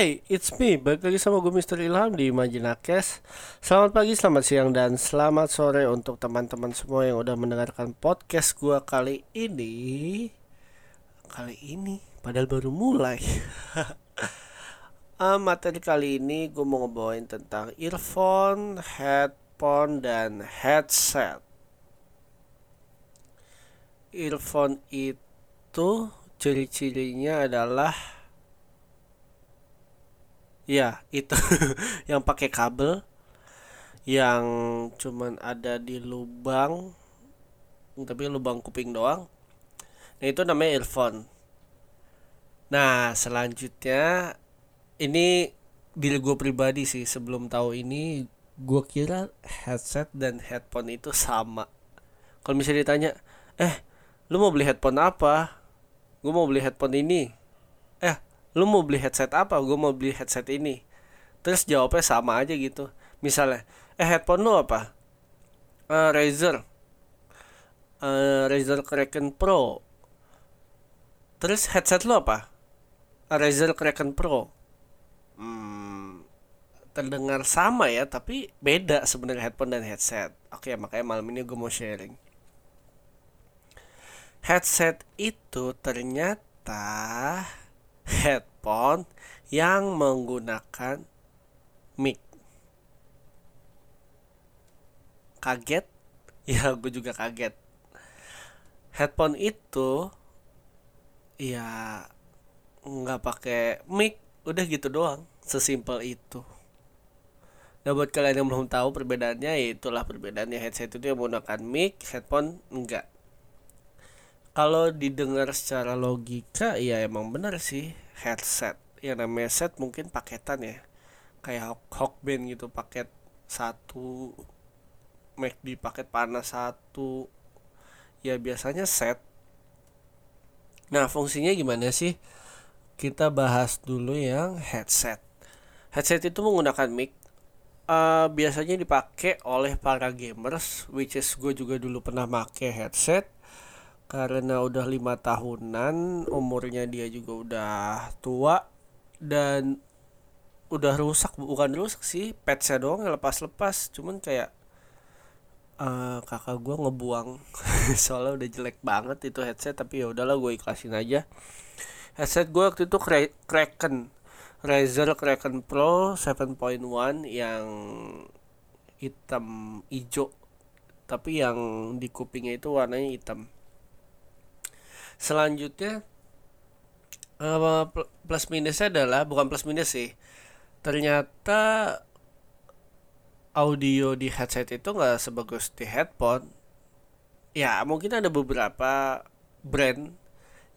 Hey, it's me. Balik lagi sama gue Mr. Ilham di Imajinakes. Selamat pagi, selamat siang, dan selamat sore untuk teman-teman semua yang udah mendengarkan podcast gue kali ini. Kali ini, padahal baru mulai. uh, materi kali ini gue mau ngebawain tentang earphone, headphone, dan headset. Earphone itu ciri-cirinya adalah ya itu. Yang pakai kabel yang cuman ada di lubang tapi lubang kuping doang. Nah itu namanya earphone. Nah selanjutnya ini diri gue pribadi sih sebelum tahu ini gue kira headset dan headphone itu sama. Kalau misalnya ditanya eh lu mau beli headphone apa? Gue mau beli headphone ini. Eh lu mau beli headset apa? Gue mau beli headset ini. Terus jawabnya sama aja gitu. Misalnya eh headphone lu apa? Uh, Razer. Uh, Razer Kraken Pro. Terus headset lu apa? Uh, Razer Kraken Pro. Hmm, terdengar sama ya tapi beda sebenarnya headphone dan headset. Oke makanya malam ini gue mau sharing. Headset itu ternyata headphone yang menggunakan mic. Kaget? Ya, gue juga kaget. Headphone itu ya nggak pakai mic, udah gitu doang, sesimpel itu. Nah buat kalian yang belum tahu perbedaannya, ya itulah perbedaannya headset itu yang menggunakan mic, headphone enggak kalau didengar secara logika ya emang benar sih. Headset. Yang namanya set mungkin paketan ya. Kayak Hawkband gitu paket satu MacD paket panas satu. Ya biasanya set. Nah fungsinya gimana sih? Kita bahas dulu yang headset. Headset itu menggunakan mic. Uh, biasanya dipakai oleh para gamers which is gue juga dulu pernah pakai headset karena udah lima tahunan umurnya dia juga udah tua dan udah rusak bukan rusak sih petsnya doang lepas-lepas. Cuman kayak uh, kakak gue ngebuang. Soalnya udah jelek banget itu headset tapi ya udahlah gue ikhlasin aja. Headset gue waktu itu Kraken. Razer Kraken Pro 7.1 yang hitam hijau. Tapi yang di kupingnya itu warnanya hitam selanjutnya uh, plus minusnya adalah bukan plus minus sih ternyata audio di headset itu nggak sebagus di headphone. Ya mungkin ada beberapa brand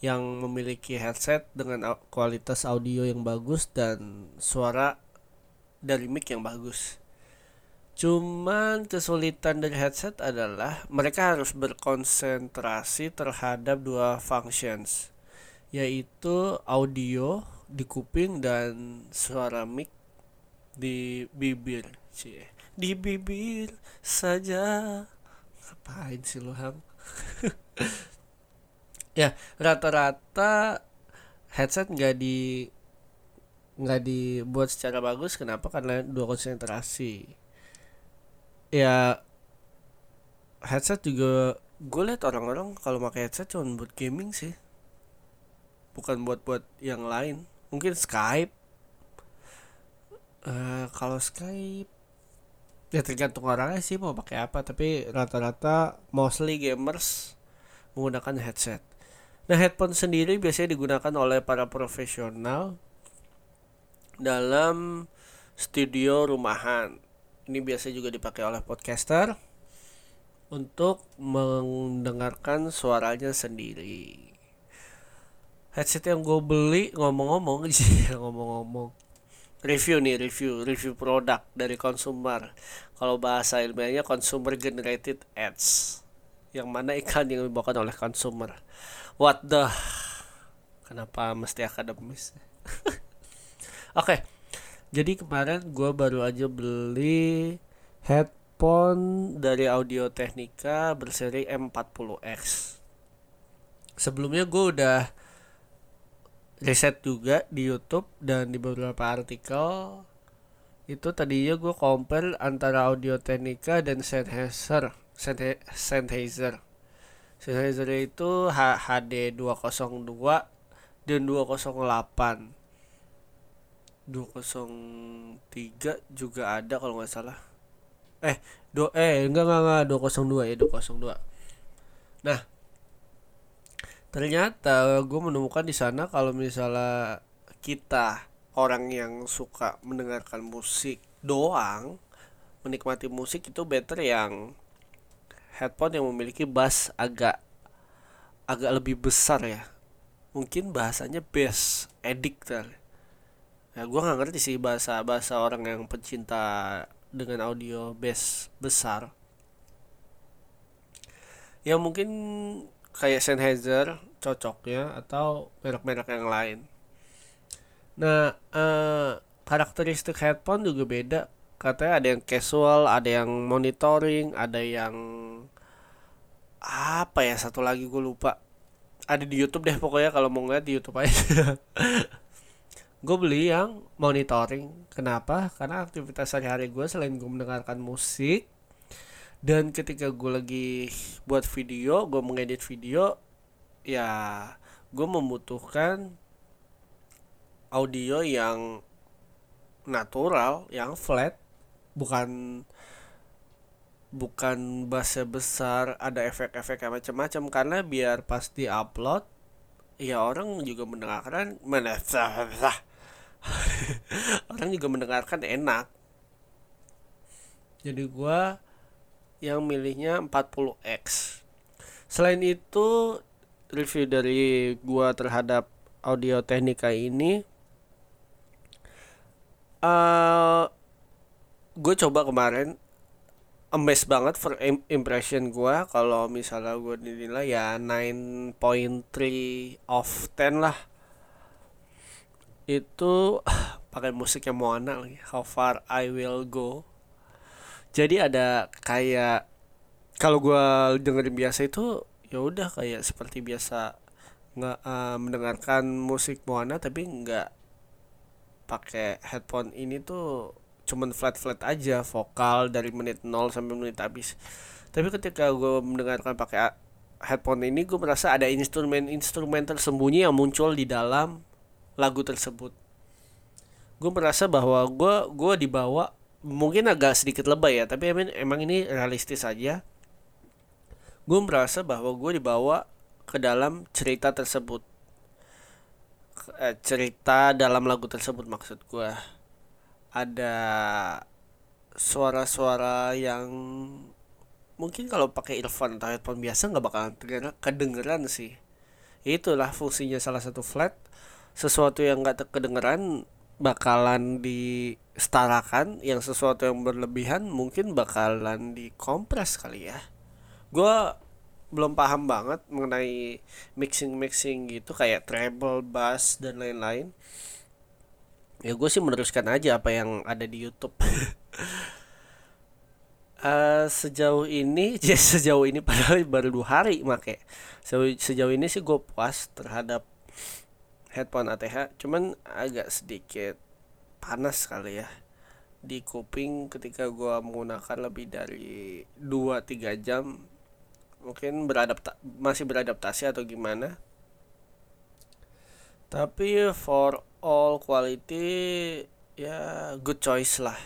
yang memiliki headset dengan kualitas audio yang bagus dan suara dari mic yang bagus Cuman kesulitan dari headset adalah mereka harus berkonsentrasi terhadap dua functions yaitu audio di kuping dan suara mic di bibir. Cie. Di bibir saja. Ngapain sih lu Ham? ya, rata-rata headset nggak di nggak dibuat secara bagus kenapa karena dua konsentrasi ya headset juga gue liat orang-orang kalau pakai headset cuma buat gaming sih. Bukan buat buat yang lain. Mungkin Skype. Uh, kalau Skype ya tergantung orangnya sih mau pakai apa. Tapi rata-rata mostly gamers menggunakan headset. Nah headphone sendiri biasanya digunakan oleh para profesional dalam studio rumahan ini biasa juga dipakai oleh podcaster untuk mendengarkan suaranya sendiri. Headset yang gue beli ngomong-ngomong sih ngomong-ngomong review nih review review produk dari konsumer. Kalau bahasa ilmiahnya consumer generated ads yang mana ikan yang dibawakan oleh konsumer. What the? Kenapa mesti akademis? Oke. Okay jadi kemarin gue baru aja beli headphone dari Audio Technica berseri M40X sebelumnya gue udah riset juga di YouTube dan di beberapa artikel. Itu tadinya gue compare antara Audio Technica dan Sennheiser Sennheiser. Sennheiser itu HD 202 dan 208 203 juga ada kalau nggak salah. Eh do eh enggak enggak enggak 202 ya 202 nah ternyata gue menemukan di sana kalau misalnya kita orang yang suka mendengarkan musik doang menikmati musik itu better yang headphone yang memiliki bass agak agak lebih besar ya. Mungkin bahasanya bass editor ya gue nggak ngerti sih bahasa bahasa orang yang pencinta dengan audio bass besar ya mungkin kayak Sennheiser cocoknya atau merek-merek yang lain. Nah, eh, karakteristik headphone juga beda. Katanya ada yang casual, ada yang monitoring, ada yang apa ya satu lagi gue lupa. Ada di YouTube deh pokoknya kalau mau ngeliat di YouTube aja. gue beli yang monitoring. Kenapa? Karena aktivitas sehari-hari gue selain gue mendengarkan musik, dan ketika gue lagi buat video gue mengedit video ya gue membutuhkan audio yang natural yang flat bukan bukan bahasa besar ada efek-efek macam-macam karena biar pasti upload ya orang juga mendengarkan mana orang juga mendengarkan enak. Jadi gue yang milihnya 40X. Selain itu, review dari gua terhadap Audio Technica ini uh, gue coba kemarin amazed banget for impression gua. Kalau misalnya gue dinilai ya 9.3 of 10 lah itu pakai musiknya Moana lagi. How Far I Will Go. Jadi ada kayak kalau gue dengerin biasa itu ya udah kayak seperti biasa. Nggak uh, mendengarkan musik Moana tapi nggak pakai headphone ini tuh cuman flat flat aja. Vokal dari menit 0 sampai menit habis. Tapi ketika gue mendengarkan pakai headphone ini gue merasa ada instrumen-instrumen tersembunyi yang muncul di dalam lagu tersebut. Gue merasa bahwa gue gue dibawa mungkin agak sedikit lebay ya tapi emang, emang ini realistis aja. Gue merasa bahwa gue dibawa ke dalam cerita tersebut. Eh, cerita dalam lagu tersebut maksud gue ada suara-suara yang mungkin kalau pakai earphone atau headphone biasa nggak bakalan kedengeran sih. Itulah fungsinya salah satu flat sesuatu yang nggak kedengeran bakalan disetarakan yang sesuatu yang berlebihan mungkin bakalan dikompres kali ya. Gue belum paham banget mengenai mixing mixing gitu kayak treble bass dan lain-lain. Ya gue sih meneruskan aja apa yang ada di YouTube. Uh, sejauh ini ya sejauh ini padahal baru dua hari make sejauh, sejauh ini sih gue puas terhadap headphone ATH cuman agak sedikit panas kali ya. Di kuping ketika gua menggunakan lebih dari 2-3 jam mungkin beradapta masih beradaptasi atau gimana. Tapi for all quality ya good choice lah.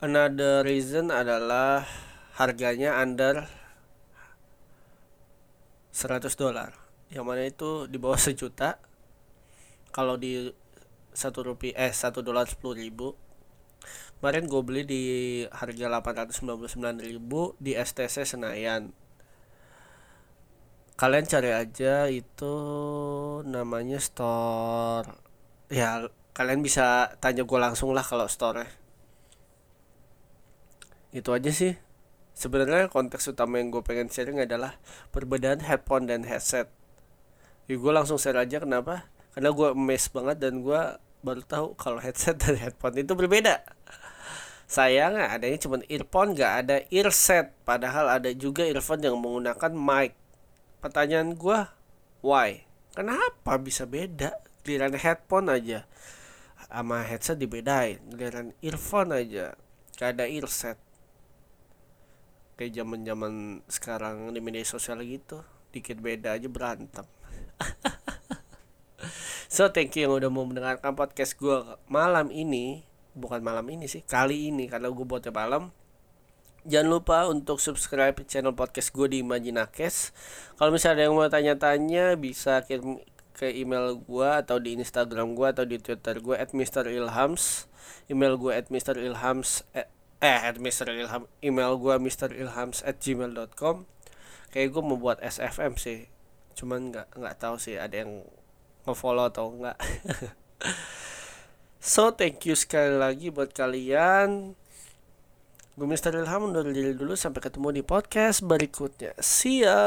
Another reason adalah harganya under 100 dolar yang mana itu di bawah sejuta. Kalau di satu rupiah eh satu dolar sepuluh ribu. Kemarin gue beli di harga 899 ribu di STC Senayan. Kalian cari aja itu namanya store. Ya kalian bisa tanya gue langsung lah kalau store itu aja sih. Sebenarnya konteks utama yang gue pengen sharing adalah perbedaan headphone dan headset ya gue langsung share aja kenapa. Karena gue mes banget dan gue baru tahu kalau headset dan headphone itu berbeda. Sayang adanya cuma earphone gak ada earset. Padahal ada juga earphone yang menggunakan mic. Pertanyaan gue why? Kenapa bisa beda? Giliran headphone aja. Sama headset dibedain. Giliran earphone aja. Gak ada earset. Kayak zaman zaman sekarang di media sosial gitu. Dikit beda aja berantem so thank you yang udah mau mendengarkan podcast gue malam ini bukan malam ini sih kali ini karena gue buatnya malam Jangan lupa untuk subscribe channel podcast gue di Imajinakes. Kalau misalnya ada yang mau tanya-tanya bisa kirim ke email gue atau di Instagram gue atau di Twitter gue at Mr. Ilhams. Email gue at Mr. Ilhams eh, eh at Mr. Ilham email gue Mr. Ilhams at gmail.com kayak gue mau buat SFM sih cuman nggak nggak tahu sih ada yang ngefollow atau enggak so thank you sekali lagi buat kalian Gue Mister Ilham undur diri dulu sampai ketemu di podcast berikutnya. See ya.